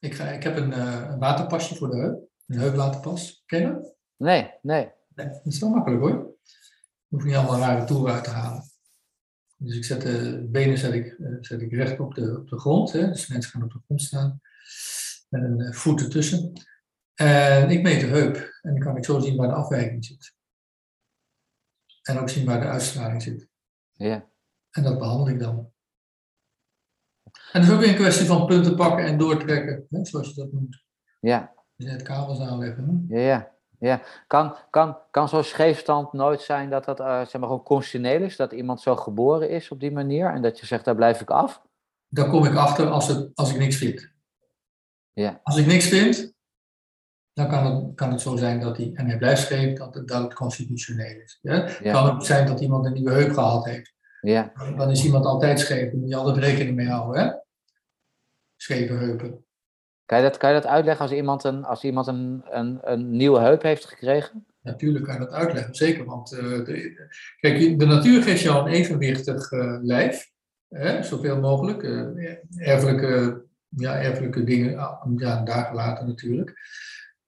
Ik, ga, ik heb een, eh, een waterpasje voor de heup. Een heupwaterpas. Ken je dat? Nee, nee. Nee, dat is wel makkelijk hoor. Je hoeft niet allemaal rare toeren uit te halen. Dus ik zet de benen zet ik, eh, zet ik recht op de, op de grond. Hè? Dus mensen gaan op de grond staan. Met een eh, voet ertussen. En ik meet de heup. En dan kan ik zo zien waar de afwijking zit. En ook zien waar de uitstraling zit. Ja. En dat behandel ik dan. En het is ook weer een kwestie van punten pakken en doortrekken. Hè? Zoals je dat noemt. Ja. Je net kabels aanleggen. Hè? Ja, ja. ja. Kan, kan, kan zo'n scheefstand nooit zijn dat dat eh, zeg maar gewoon constitutioneel is? Dat iemand zo geboren is op die manier en dat je zegt, daar blijf ik af? Daar kom ik achter als, het, als ik niks vind. Ja. Als ik niks vind, dan kan het, kan het zo zijn dat hij, en hij blijft scheef, dat het, dat het constitutioneel is. Ja? Ja. Kan ook zijn dat iemand een nieuwe heup gehad heeft. Ja, Dan is iemand altijd scheef, daar moet je altijd rekening mee houden. Hè? Scheve heupen. kan je dat, kan je dat uitleggen als iemand een, als iemand een, een, een nieuwe heup heeft gekregen? Natuurlijk kan je dat uitleggen, zeker. Want eh, de, kijk, de natuur geeft jou een evenwichtig eh, lijf, hè, zoveel mogelijk. eh, erfelijke, ja, erfelijke dingen, ah, ja, daar gelaten natuurlijk.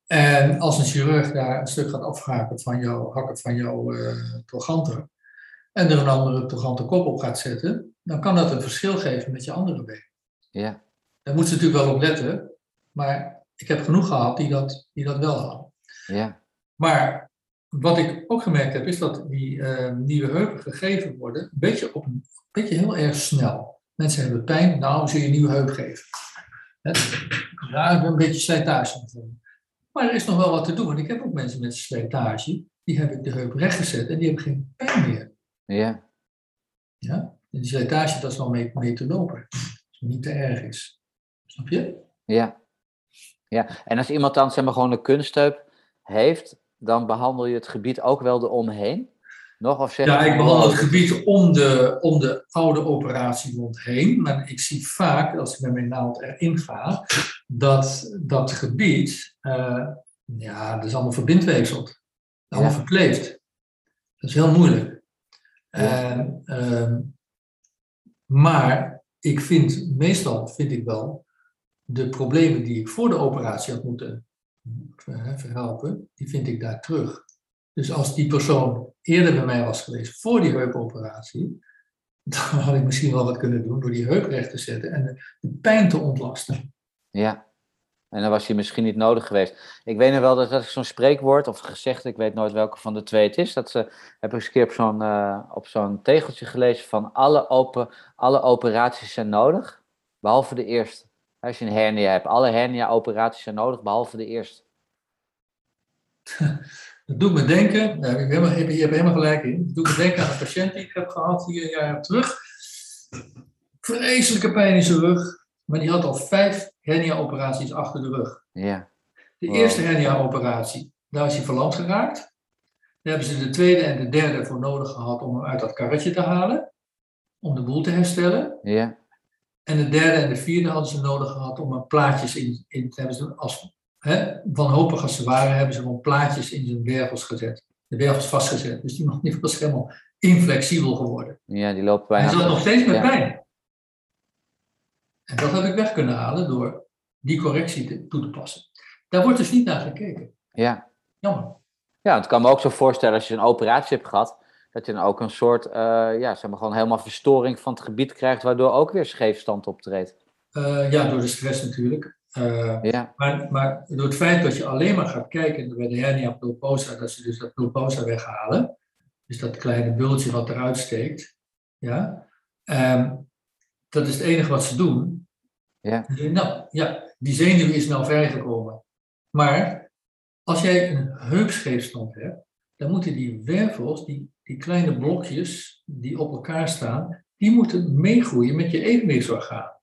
En als een chirurg daar een stuk gaat afhaken van jouw, hakken van jouw trochanter, en er een andere trochanter kop op gaat zetten, dan kan dat een verschil geven met je andere been. Ja, Daar moet ze natuurlijk wel op letten, maar ik heb genoeg gehad die dat, die dat wel hadden. ja, Maar wat ik ook gemerkt heb, is dat die eh, nieuwe heupen gegeven worden, een beetje, op, een beetje heel erg snel. Mensen hebben pijn, nou zul je een nieuwe heup geven. Hè? Ja, ik een beetje slijtage. Maar er is nog wel wat te doen, want ik heb ook mensen met slijtage, die heb ik de heup rechtgezet en die hebben geen pijn meer. Ja, Ja? En die slijtage, dat is wel mee, mee te lopen, als het niet te erg is. Snap je? ja. Ja, en als iemand dan zeg maar gewoon een kunstheup heeft, dan behandel je het gebied ook wel eromheen? Nog of zeg Ja, ik behandel wow, het gebied om de, om de oude operatiewond heen. Maar ik zie vaak, als ik met mijn naald erin ga, dat dat gebied, eh, ja, dat is allemaal verbindweefseld. Allemaal Ja. verkleefd. Dat is heel moeilijk. En, ehm, maar ik vind, meestal vind ik wel, de problemen die ik voor de operatie had moeten eh, verhelpen, die vind ik daar terug. Dus als die persoon eerder bij mij was geweest voor die heupoperatie, dan had ik misschien wel wat kunnen doen door die heup recht te zetten en de, de pijn te ontlasten. Ja. En dan was hij misschien niet nodig geweest. Ik weet nog wel dat, dat zo'n spreekwoord of gezegd, ik weet nooit welke van de twee het is. Dat ze heb ik eens een keer op zo'n eh, op zo'n tegeltje gelezen van alle, open, alle operaties zijn nodig, behalve de eerste. Als je een hernia hebt, alle hernia-operaties zijn nodig, behalve de eerste. Dat doet me denken, daar je hebt helemaal gelijk in, dat doet me denken aan een patiënt die ik heb gehad vier jaar terug. Vreselijke pijn in zijn rug, maar die had al vijf hernia-operaties achter de rug. Ja, De Wow. eerste hernia-operatie, daar is hij verlamd geraakt. Daar hebben ze de tweede en de derde voor nodig gehad om hem uit dat karretje te halen, om de boel te herstellen. ja, En de derde en de vierde hadden ze nodig gehad om er plaatjes in, in te hebben. Ze als, hè, wanhopig als ze waren, hebben ze gewoon plaatjes in zijn wervels gezet. De wervels vastgezet. Dus die man die was helemaal inflexibel geworden. ja, die Hij bijna. zat nog steeds met Ja. pijn. En dat heb ik weg kunnen halen door die correctie te, toe te passen. Daar wordt dus niet naar gekeken. Ja. Jammer. ja, het kan me ook zo voorstellen als je een operatie hebt gehad, dat je dan ook een soort, eh, ja, zeg maar gewoon helemaal verstoring van het gebied krijgt, waardoor ook weer scheefstand optreedt. Eh, ja, door de stress natuurlijk. Eh, Ja, Maar, maar door het feit dat je alleen maar gaat kijken bij de hernia pulposa, dat ze dus dat pulposa weghalen, dus dat kleine bultje wat eruit steekt, ja, ehm, dat is het enige wat ze doen. Ja. Nou, ja, die zenuw is nou vrijgekomen. Maar als jij een heupscheefstand hebt, dan moeten die wervels, die, die kleine blokjes die op elkaar staan, die moeten meegroeien met je evenwichtsorgaan.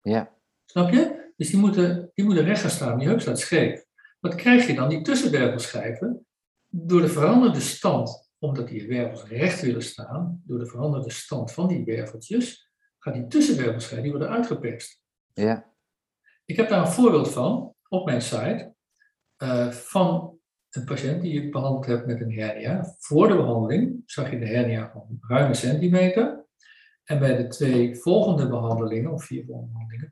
ja, Snap je? Dus die moeten, die moeten recht gaan staan, die heup staat scheef. Wat krijg je dan? Die tussenwervelschijven, door de veranderde stand, omdat die wervels recht willen staan, door de veranderde stand van die werveltjes, gaat die tussenwervelschijven, die worden uitgeperst. Ja, Ik heb daar een voorbeeld van op mijn site, eh, van een patiënt die ik behandeld heb met een hernia. Voor de behandeling zag je de hernia van ruim een centimeter. En bij de twee volgende behandelingen, of vier volgende behandelingen,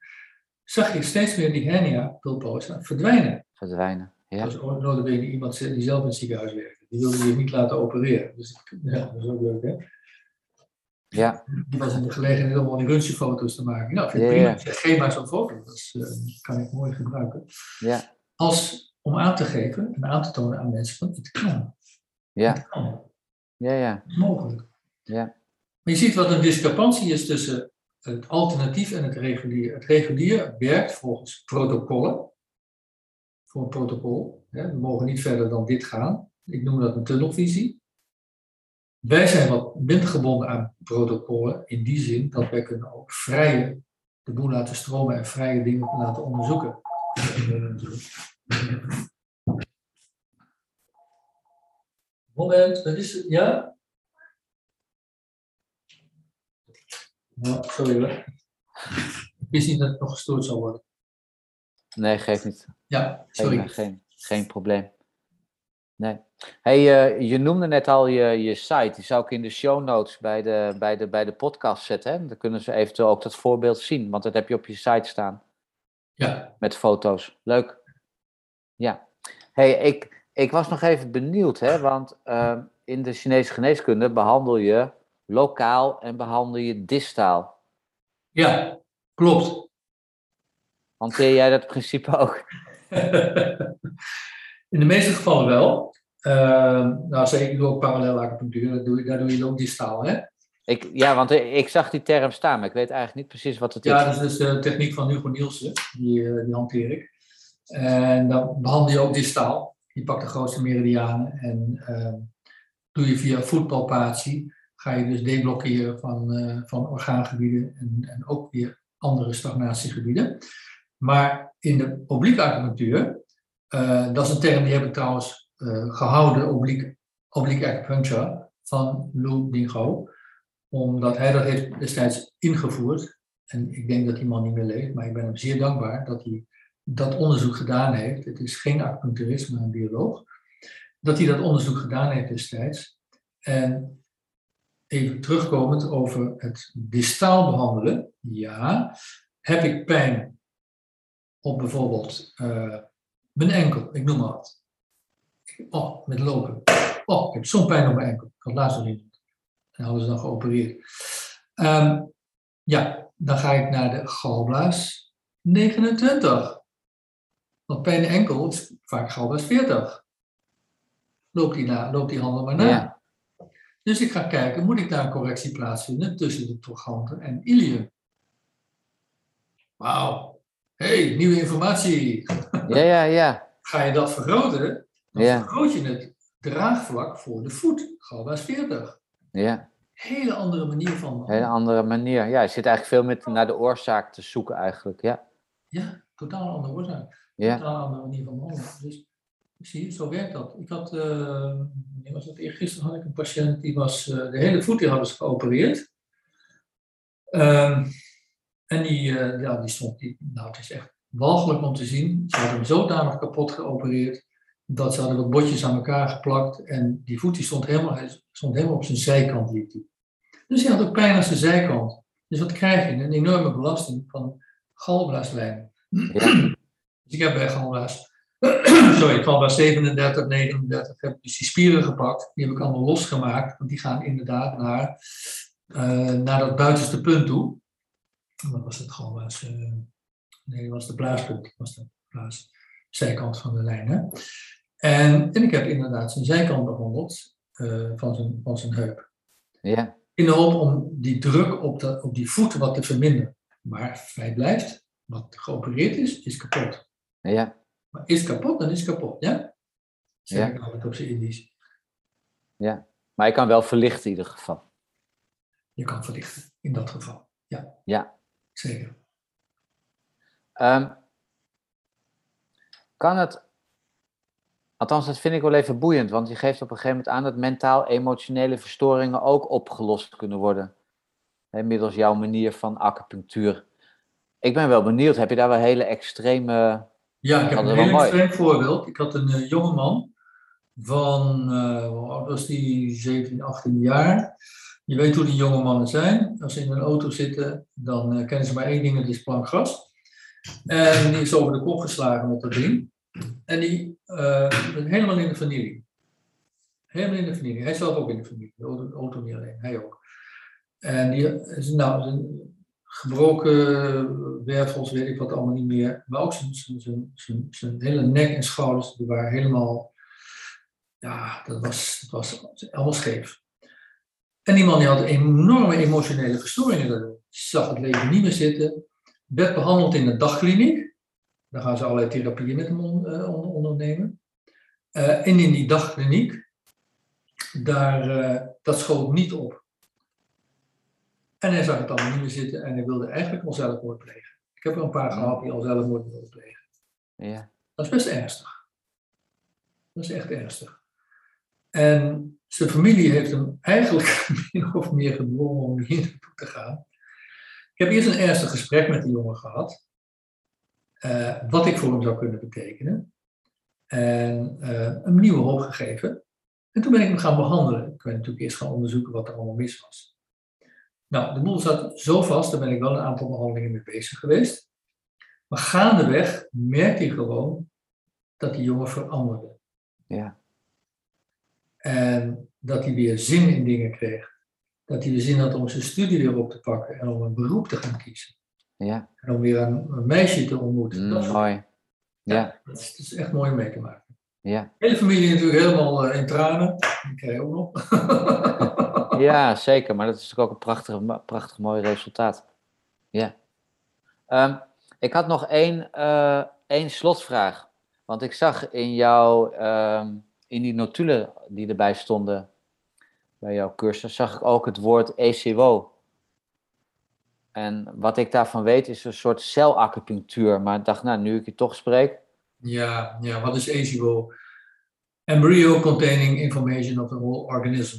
zag je steeds meer die hernia pulposa verdwijnen. Verdwijnen. Ja. Dat was ook notabene iemand die zelf in het ziekenhuis werkte. Die wilde je niet laten opereren. Dus ja, dat is ook leuk, hè? Ja. Die was in de gelegenheid om al die röntgenfoto's te maken. Nou, vind ik Ja, prima. ja. Zeg, Geef maar zo'n foto. Dat eh, kan ik mooi gebruiken. Ja. Als om aan te geven en aan te tonen aan mensen van het kan. Ja. Het kan. Ja. Ja. Het is mogelijk. Ja. Maar je ziet wat een discrepantie is tussen het alternatief en het regulier. Het regulier werkt volgens protocollen. Voor een protocol. Hè. We mogen niet verder dan dit gaan. Ik noem dat een tunnelvisie. Wij zijn wat minder gebonden aan protocollen in die zin dat wij kunnen ook vrije de boel laten stromen en vrije dingen laten onderzoeken. Moment, wat is het? Ja? Nou, sorry hoor. Ik wist niet dat het nog gestoord zou worden. Nee, geeft niet. Ja, sorry. Geen, geen, geen probleem. Nee. Hey, eh, je noemde net al je, je site. Die zou ik in de show notes bij de, bij de, bij de podcast zetten. Hè? Dan kunnen ze eventueel ook dat voorbeeld zien. Want dat heb je op je site staan. Ja, Met foto's. Leuk. Ja. Hey, ik, ik was nog even benieuwd. Hè? Want eh, in de Chinese geneeskunde behandel je lokaal en behandel je distaal. ja, klopt. Hanteer jij dat principe ook? In de meeste gevallen wel. Ehm, nou, zeker, ik doe ook parallel acupunctuur, daar doe, je- daar doe je ook die staal, hè? Ik, ja, want ik zag die term staan, maar ik weet eigenlijk niet precies wat het is. Ja, dat is dus de techniek van Hugo Nielsen, die, eh, die hanteer ik. En dan behandel je ook die staal. Je pakt de grootste meridianen en ehm, doe je via voetpalpatie, ga je dus deblokkeren van, eh, van orgaangebieden en, en ook weer andere stagnatiegebieden. Maar in de oblique acupunctuur, eh, dat is een term die heb ik trouwens eh, gehouden, oblique, oblique acupuncture, van Lou Dingo, omdat hij dat heeft destijds ingevoerd. En ik denk dat die man niet meer leeft, maar ik ben hem zeer dankbaar dat hij dat onderzoek gedaan heeft. Het is geen acupuncturist, maar een bioloog. Dat hij dat onderzoek gedaan heeft destijds. En even terugkomend over het distaal behandelen. Ja, heb ik pijn op bijvoorbeeld eh, mijn enkel, ik noem maar wat. Oh, met lopen. Oh, ik heb zo'n pijn op mijn enkel. Ik had laatst nog niet. En hadden ze dan geopereerd. Ehm, ja, dan ga ik naar de galblaas 29. Want pijn in de enkel is vaak galblaas 40. Loopt die, na, loopt die handel maar na. Ja. Dus ik ga kijken, moet ik daar een correctie plaatsvinden tussen de trochanter en ilium? Wauw. Hey, nieuwe informatie. Ja, ja, ja. Ga je dat vergroten, dan Ja. vergroot je het draagvlak voor de voet. Galblaas 40. Ja, Hele andere manier van hele andere manier. Ja, je zit eigenlijk veel met naar de oorzaak te zoeken eigenlijk. Ja, Ja, totaal andere oorzaak. ja, Totaal andere manier van behandelen. Dus zie je, zo werkt dat. Ik had, wanneer was dat? Eergisteren had ik een patiënt die was, eh, de hele voet die hadden ze geopereerd. Ehm, en die, eh, ja, die stond, die, nou het is echt walgelijk om te zien. Ze hadden hem zodanig kapot geopereerd dat ze hadden wat botjes aan elkaar geplakt en die voet die stond, helemaal, stond helemaal op zijn zijkant liep die. Dus hij had ook pijn aan zijn zijkant. Dus wat krijg je? Een enorme belasting van galblaaslijnen. ja, Dus ik heb bij galblaas, sorry, galblaas 37, 39, heb dus die spieren gepakt. Die heb ik allemaal losgemaakt, want die gaan inderdaad naar, eh, naar dat buitenste punt toe. Wat was het galblaas? eh, nee, dat was de blaaspunt, was de blaas, zijkant van de lijn. Hè? En, en ik heb inderdaad zijn zijkant behandeld eh, van, zijn, van zijn heup. ja, In de hoop om die druk op, de, op die voeten wat te verminderen. Maar feit blijft, wat geopereerd is, is kapot. ja, Maar is kapot, dan is kapot, ja? Zeg Ja. ik altijd op zijn Indisch. ja. Maar je kan wel verlichten in ieder geval. Je kan verlichten, in dat geval. Ja, Ja. Zeker. Ehm, kan het, althans dat vind ik wel even boeiend, want je geeft op een gegeven moment aan dat mentaal-emotionele verstoringen ook opgelost kunnen worden. Hè, middels jouw manier van acupunctuur. Ik ben wel benieuwd, heb je daar wel hele extreme... Ja, ik heb een heel extreem voorbeeld. Ik had een eh, jongeman van, eh was die, 17, 18 jaar. Je weet hoe die jonge mannen zijn. Als ze in een auto zitten, dan uh, kennen ze maar één ding, dat is plank gras. En die is over de kop geslagen met dat ding. En die uh, helemaal in de familie. Helemaal in de familie. Hij zelf ook in de familie. De auto, niet alleen, hij ook. En die is nou, gebroken wervels, weet ik wat allemaal niet meer. Maar ook zijn, zijn, zijn, zijn hele nek en schouders, die waren helemaal, ja, dat was, dat was allemaal scheef. En die man die had enorme emotionele verstoringen. Zag het leven niet meer zitten. Werd behandeld in een dagkliniek. Daar gaan ze allerlei therapieën met hem uh, ondernemen. Uh, en in die dagkliniek, daar, uh, dat schoot niet op. En hij zag het allemaal niet meer zitten en hij wilde eigenlijk al zelfmoord plegen. Ik heb er een paar gehad die al zelfmoord wilden plegen. Ja. Dat is best ernstig. Dat is echt ernstig. En zijn familie heeft hem eigenlijk min of meer gedwongen om hier naartoe te gaan. Ik heb eerst een ernstig gesprek met die jongen gehad. Uh, wat ik voor hem zou kunnen betekenen. En uh, een nieuwe hoop gegeven. En toen ben ik hem gaan behandelen. Ik ben natuurlijk eerst gaan onderzoeken wat er allemaal mis was. Nou, de boel zat zo vast, daar ben ik wel een aantal behandelingen mee bezig geweest. Maar gaandeweg merkte ik gewoon dat die jongen veranderde. Ja. En dat hij weer zin in dingen kreeg. Dat hij weer zin had om zijn studie weer op te pakken en om een beroep te gaan kiezen. Ja. En om weer een, een meisje te ontmoeten. Mm, dat, mooi. Ja. dat, is, dat is echt mooi om mee te maken. Ja. De hele familie natuurlijk helemaal uh, in tranen. Die krijg je ook nog. Ja, zeker. Maar dat is natuurlijk ook een prachtig, prachtig mooi resultaat. Ja. Um, ik had nog één, uh, één slotvraag. Want ik zag in jouw, um, in die notulen die erbij stonden bij jouw cursus, zag ik ook het woord ECWO. En wat ik daarvan weet is een soort celacupunctuur. Maar ik dacht, nou, nu ik je toch spreek. Ja, ja wat is ECWO? Embryo containing information of the whole organism.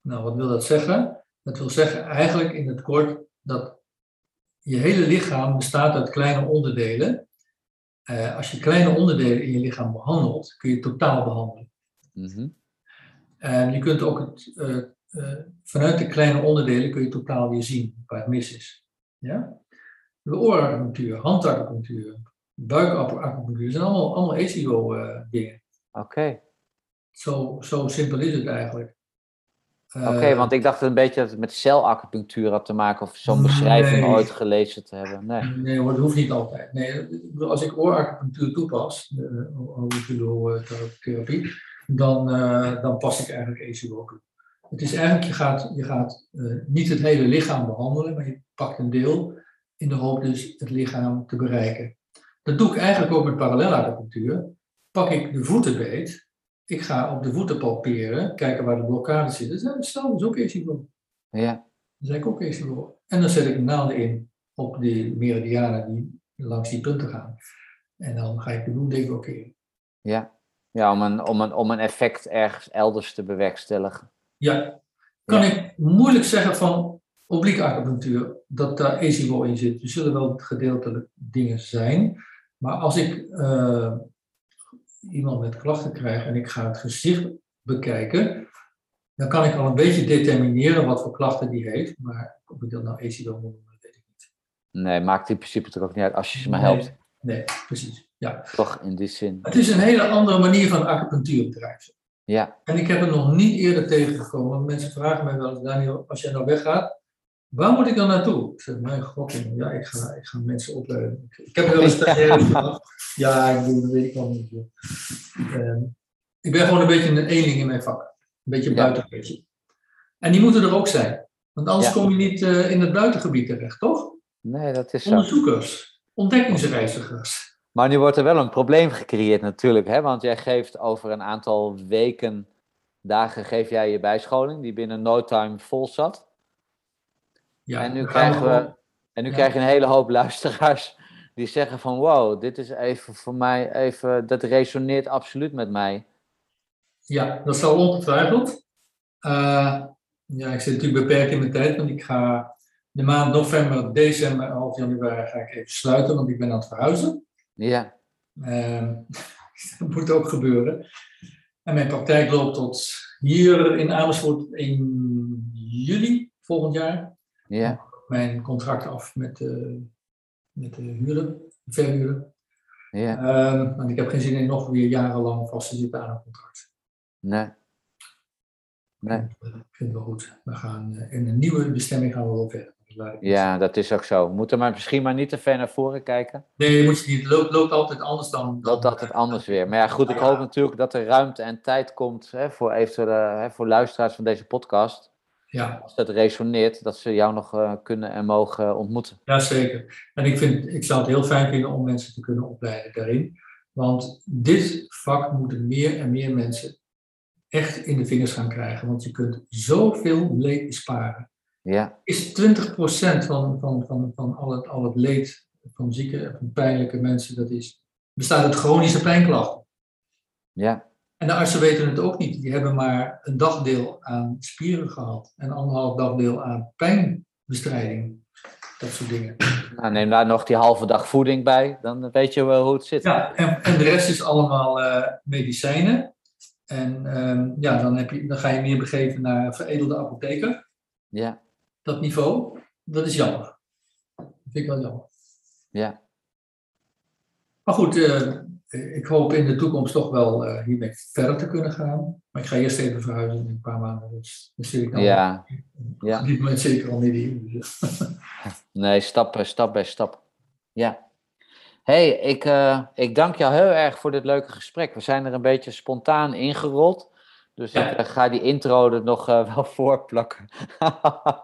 Nou, wat wil dat zeggen? Dat wil zeggen eigenlijk in het kort dat je hele lichaam bestaat uit kleine onderdelen. Uh, als je kleine onderdelen in je lichaam behandelt, kun je totaal behandelen. Mm -hmm. En je kunt ook het, uh, uh, vanuit de kleine onderdelen kun je totaal weer zien waar het mis is. Ja? De ooracupunctuur, handacupunctuur, buikacupunctuur, zijn allemaal, allemaal ECO-dingen. Oké. Okay. Zo, zo simpel is het eigenlijk. Oké, okay, want ik dacht een beetje dat het met celacupunctuur had te maken of zo'n beschrijving nee. ooit gelezen te hebben. Nee, nee hoor, dat hoeft niet altijd. Nee, als ik ooracupunctuur toepas, de auriculotherapie, dan, uh, dan pas ik eigenlijk ECO toe. Het is eigenlijk, je gaat, je gaat uh, niet het hele lichaam behandelen, maar je pakt een deel in de hoop dus het lichaam te bereiken. Dat doe ik eigenlijk ook met parallelacupunctuur. Pak ik de voetenbeet ik ga op de voeten palperen, kijken waar de blokkade zit. Dat is ook ECBO. Ja. Dat is ook ECBO. En dan zet ik naalden in op die meridianen die langs die punten gaan. En dan ga ik de bloed deblokkeren. Ja, ja om, een, om, een, om een effect ergens elders te bewerkstelligen. Ja. Kan ja. ik moeilijk zeggen van oblique acupunctuur dat daar ECBO in zit. Er zullen wel gedeeltelijk dingen zijn. Maar als ik... Uh, iemand met klachten krijg en ik ga het gezicht bekijken, dan kan ik al een beetje determineren wat voor klachten die heeft. Maar of ik dat nou ECDO moet noemen, weet ik niet. Nee, maakt in principe toch ook niet uit als je ze maar helpt. Nee, nee, precies. Ja. Toch in die zin. Het is een hele andere manier van acupunctuur bedrijven. Ja. En ik heb het nog niet eerder tegengekomen. Want mensen vragen mij wel eens, Daniel, als jij nou weggaat, Waar moet ik dan naartoe? Ik zeg, mijn god, ja, ik ga, ik ga mensen opleiden. Ik heb wel eens stagiaires gehad. Ja, ik doe, dat weet ik niet. Um, ik ben gewoon een beetje een eenling in mijn vak. Een beetje een buitengebiedje. En die moeten er ook zijn. Want anders ja. kom je niet uh, in het buitengebied terecht, toch? Nee, dat is zo. Onderzoekers, ontdekkingsreizigers. Maar nu wordt er wel een probleem gecreëerd natuurlijk, hè? want jij geeft over een aantal weken, dagen, geef jij je bijscholing, die binnen no time vol zat. Ja, en nu, krijgen we, en nu ja. krijg je een hele hoop luisteraars die zeggen van wow, dit is even voor mij, even, dat resoneert absoluut met mij. Ja, dat zal ongetwijfeld. Uh, ja, ik zit natuurlijk beperkt in mijn tijd, want ik ga de maand november, december, half januari ga ik even sluiten, want ik ben aan het verhuizen. Ja. Uh, dat moet ook gebeuren. En mijn praktijk loopt tot hier in Amersfoort 1 juli volgend jaar Ja, mijn contract af met, de met de huurder, de verhuurder. ja, Ehm, want ik heb geen zin in nog weer jarenlang vast te zitten aan een contract. nee. Nee. Ik vind het wel goed. We gaan eh, in een nieuwe bestemming gaan we wel verder. Ja, dat is ook zo. We moeten maar misschien maar niet te ver naar voren kijken. Nee, moet je niet. Het loopt, loopt altijd anders dan. dan Loopt altijd anders weer. Maar ja, goed, ik hoop natuurlijk dat er ruimte en tijd komt hè, voor eventuele hè, voor luisteraars van deze podcast. Ja, Als dat resoneert, dat ze jou nog eh, kunnen en mogen ontmoeten. ja, zeker. En ik, vind, ik zou het heel fijn vinden om mensen te kunnen opleiden daarin. Want dit vak moeten meer en meer mensen echt in de vingers gaan krijgen. Want je kunt zoveel leed besparen. Ja, Is 20% van, van, van, van al, het, al het leed van zieke, van pijnlijke mensen, dat is, bestaat uit chronische pijnklachten. ja, En de artsen weten het ook niet. Die hebben maar een dagdeel aan spieren gehad en anderhalf dagdeel aan pijnbestrijding. Dat soort dingen. nou, neem daar nog die halve dag voeding bij, dan weet je wel hoe het zit. Ja, en, en de rest is allemaal eh, medicijnen. En ehm, ja, dan, heb je, dan ga je meer begeven naar veredelde apotheker. Ja, Dat niveau, dat is jammer. Dat vind ik wel jammer. ja. Maar goed, eh, ik hoop in de toekomst toch wel eh, hiermee verder te kunnen gaan. Maar ik ga eerst even verhuizen in een paar maanden. Dus dan zit ik dan Ja, op ja. dit moment zeker al in. Dus, Nee, stap, bij stap bij stap. Ja. hey, ik, eh, ik dank jou heel erg voor dit leuke gesprek. We zijn er een beetje spontaan ingerold. Dus Ja. ik eh, ga die intro er nog eh, wel voorplakken.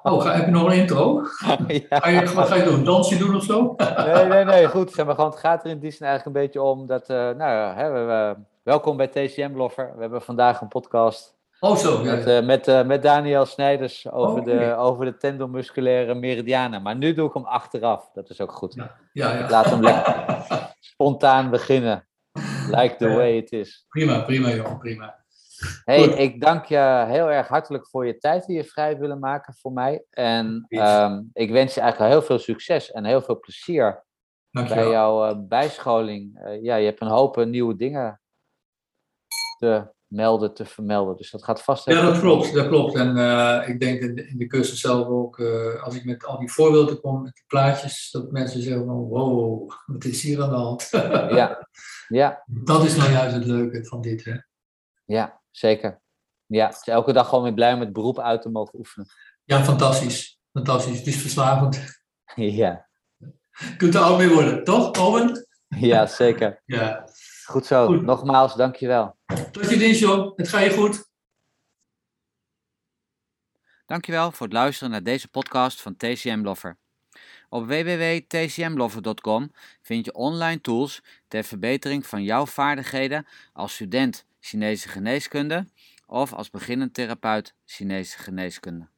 Oh, ga, heb je nog een intro? ja. Ga je, wat ga je doen? Een dansje doen of zo? Nee, nee, nee, goed. Zeg maar, gewoon, het gaat er in die zin eigenlijk een beetje om dat, eh, nou hè, we, we- welkom bij TCM Bloffer. We hebben vandaag een podcast Oh, zo. Ja, met, met, met Daniel Snijders over, Oh, de, over de tendomusculaire meridianen. Maar nu doe ik hem achteraf. Dat is ook goed. ja, ja. Ik laat hem lekker spontaan beginnen. Like the way it is. Prima, prima, jongen, prima. Hey, Goed. ik dank je heel erg hartelijk voor je tijd die je vrij willen maken voor mij. En ehm, ik wens je eigenlijk heel veel succes en heel veel plezier bij jouw eh, bijscholing. Eh, ja, je hebt een hoop eh, nieuwe dingen te melden, te vermelden. Dus dat gaat vast Ja, dat klopt, dat klopt. En ik denk in de, in de cursus zelf ook, als ik met al die voorbeelden kom, met die plaatjes, dat mensen zeggen van, wow, wat is hier aan de hand? Ja, ja, Dat is nou juist het leuke van dit, hè? ja, zeker. Ja, dus elke dag gewoon weer blij om het beroep uit te mogen oefenen. Ja, fantastisch. Fantastisch. Het is verslavend. Ja, Je kunt er oud mee worden, toch, Owen? ja zeker. Ja. Goed zo. Goed. Nogmaals, dankjewel. Tot je dienst, joh. Het gaat je goed. Dankjewel voor het luisteren naar deze podcast van TCM Bloffer. Op www.tcmbloffer.com vind je online tools ter verbetering van jouw vaardigheden als student Chinese geneeskunde of als beginnend therapeut Chinese geneeskunde.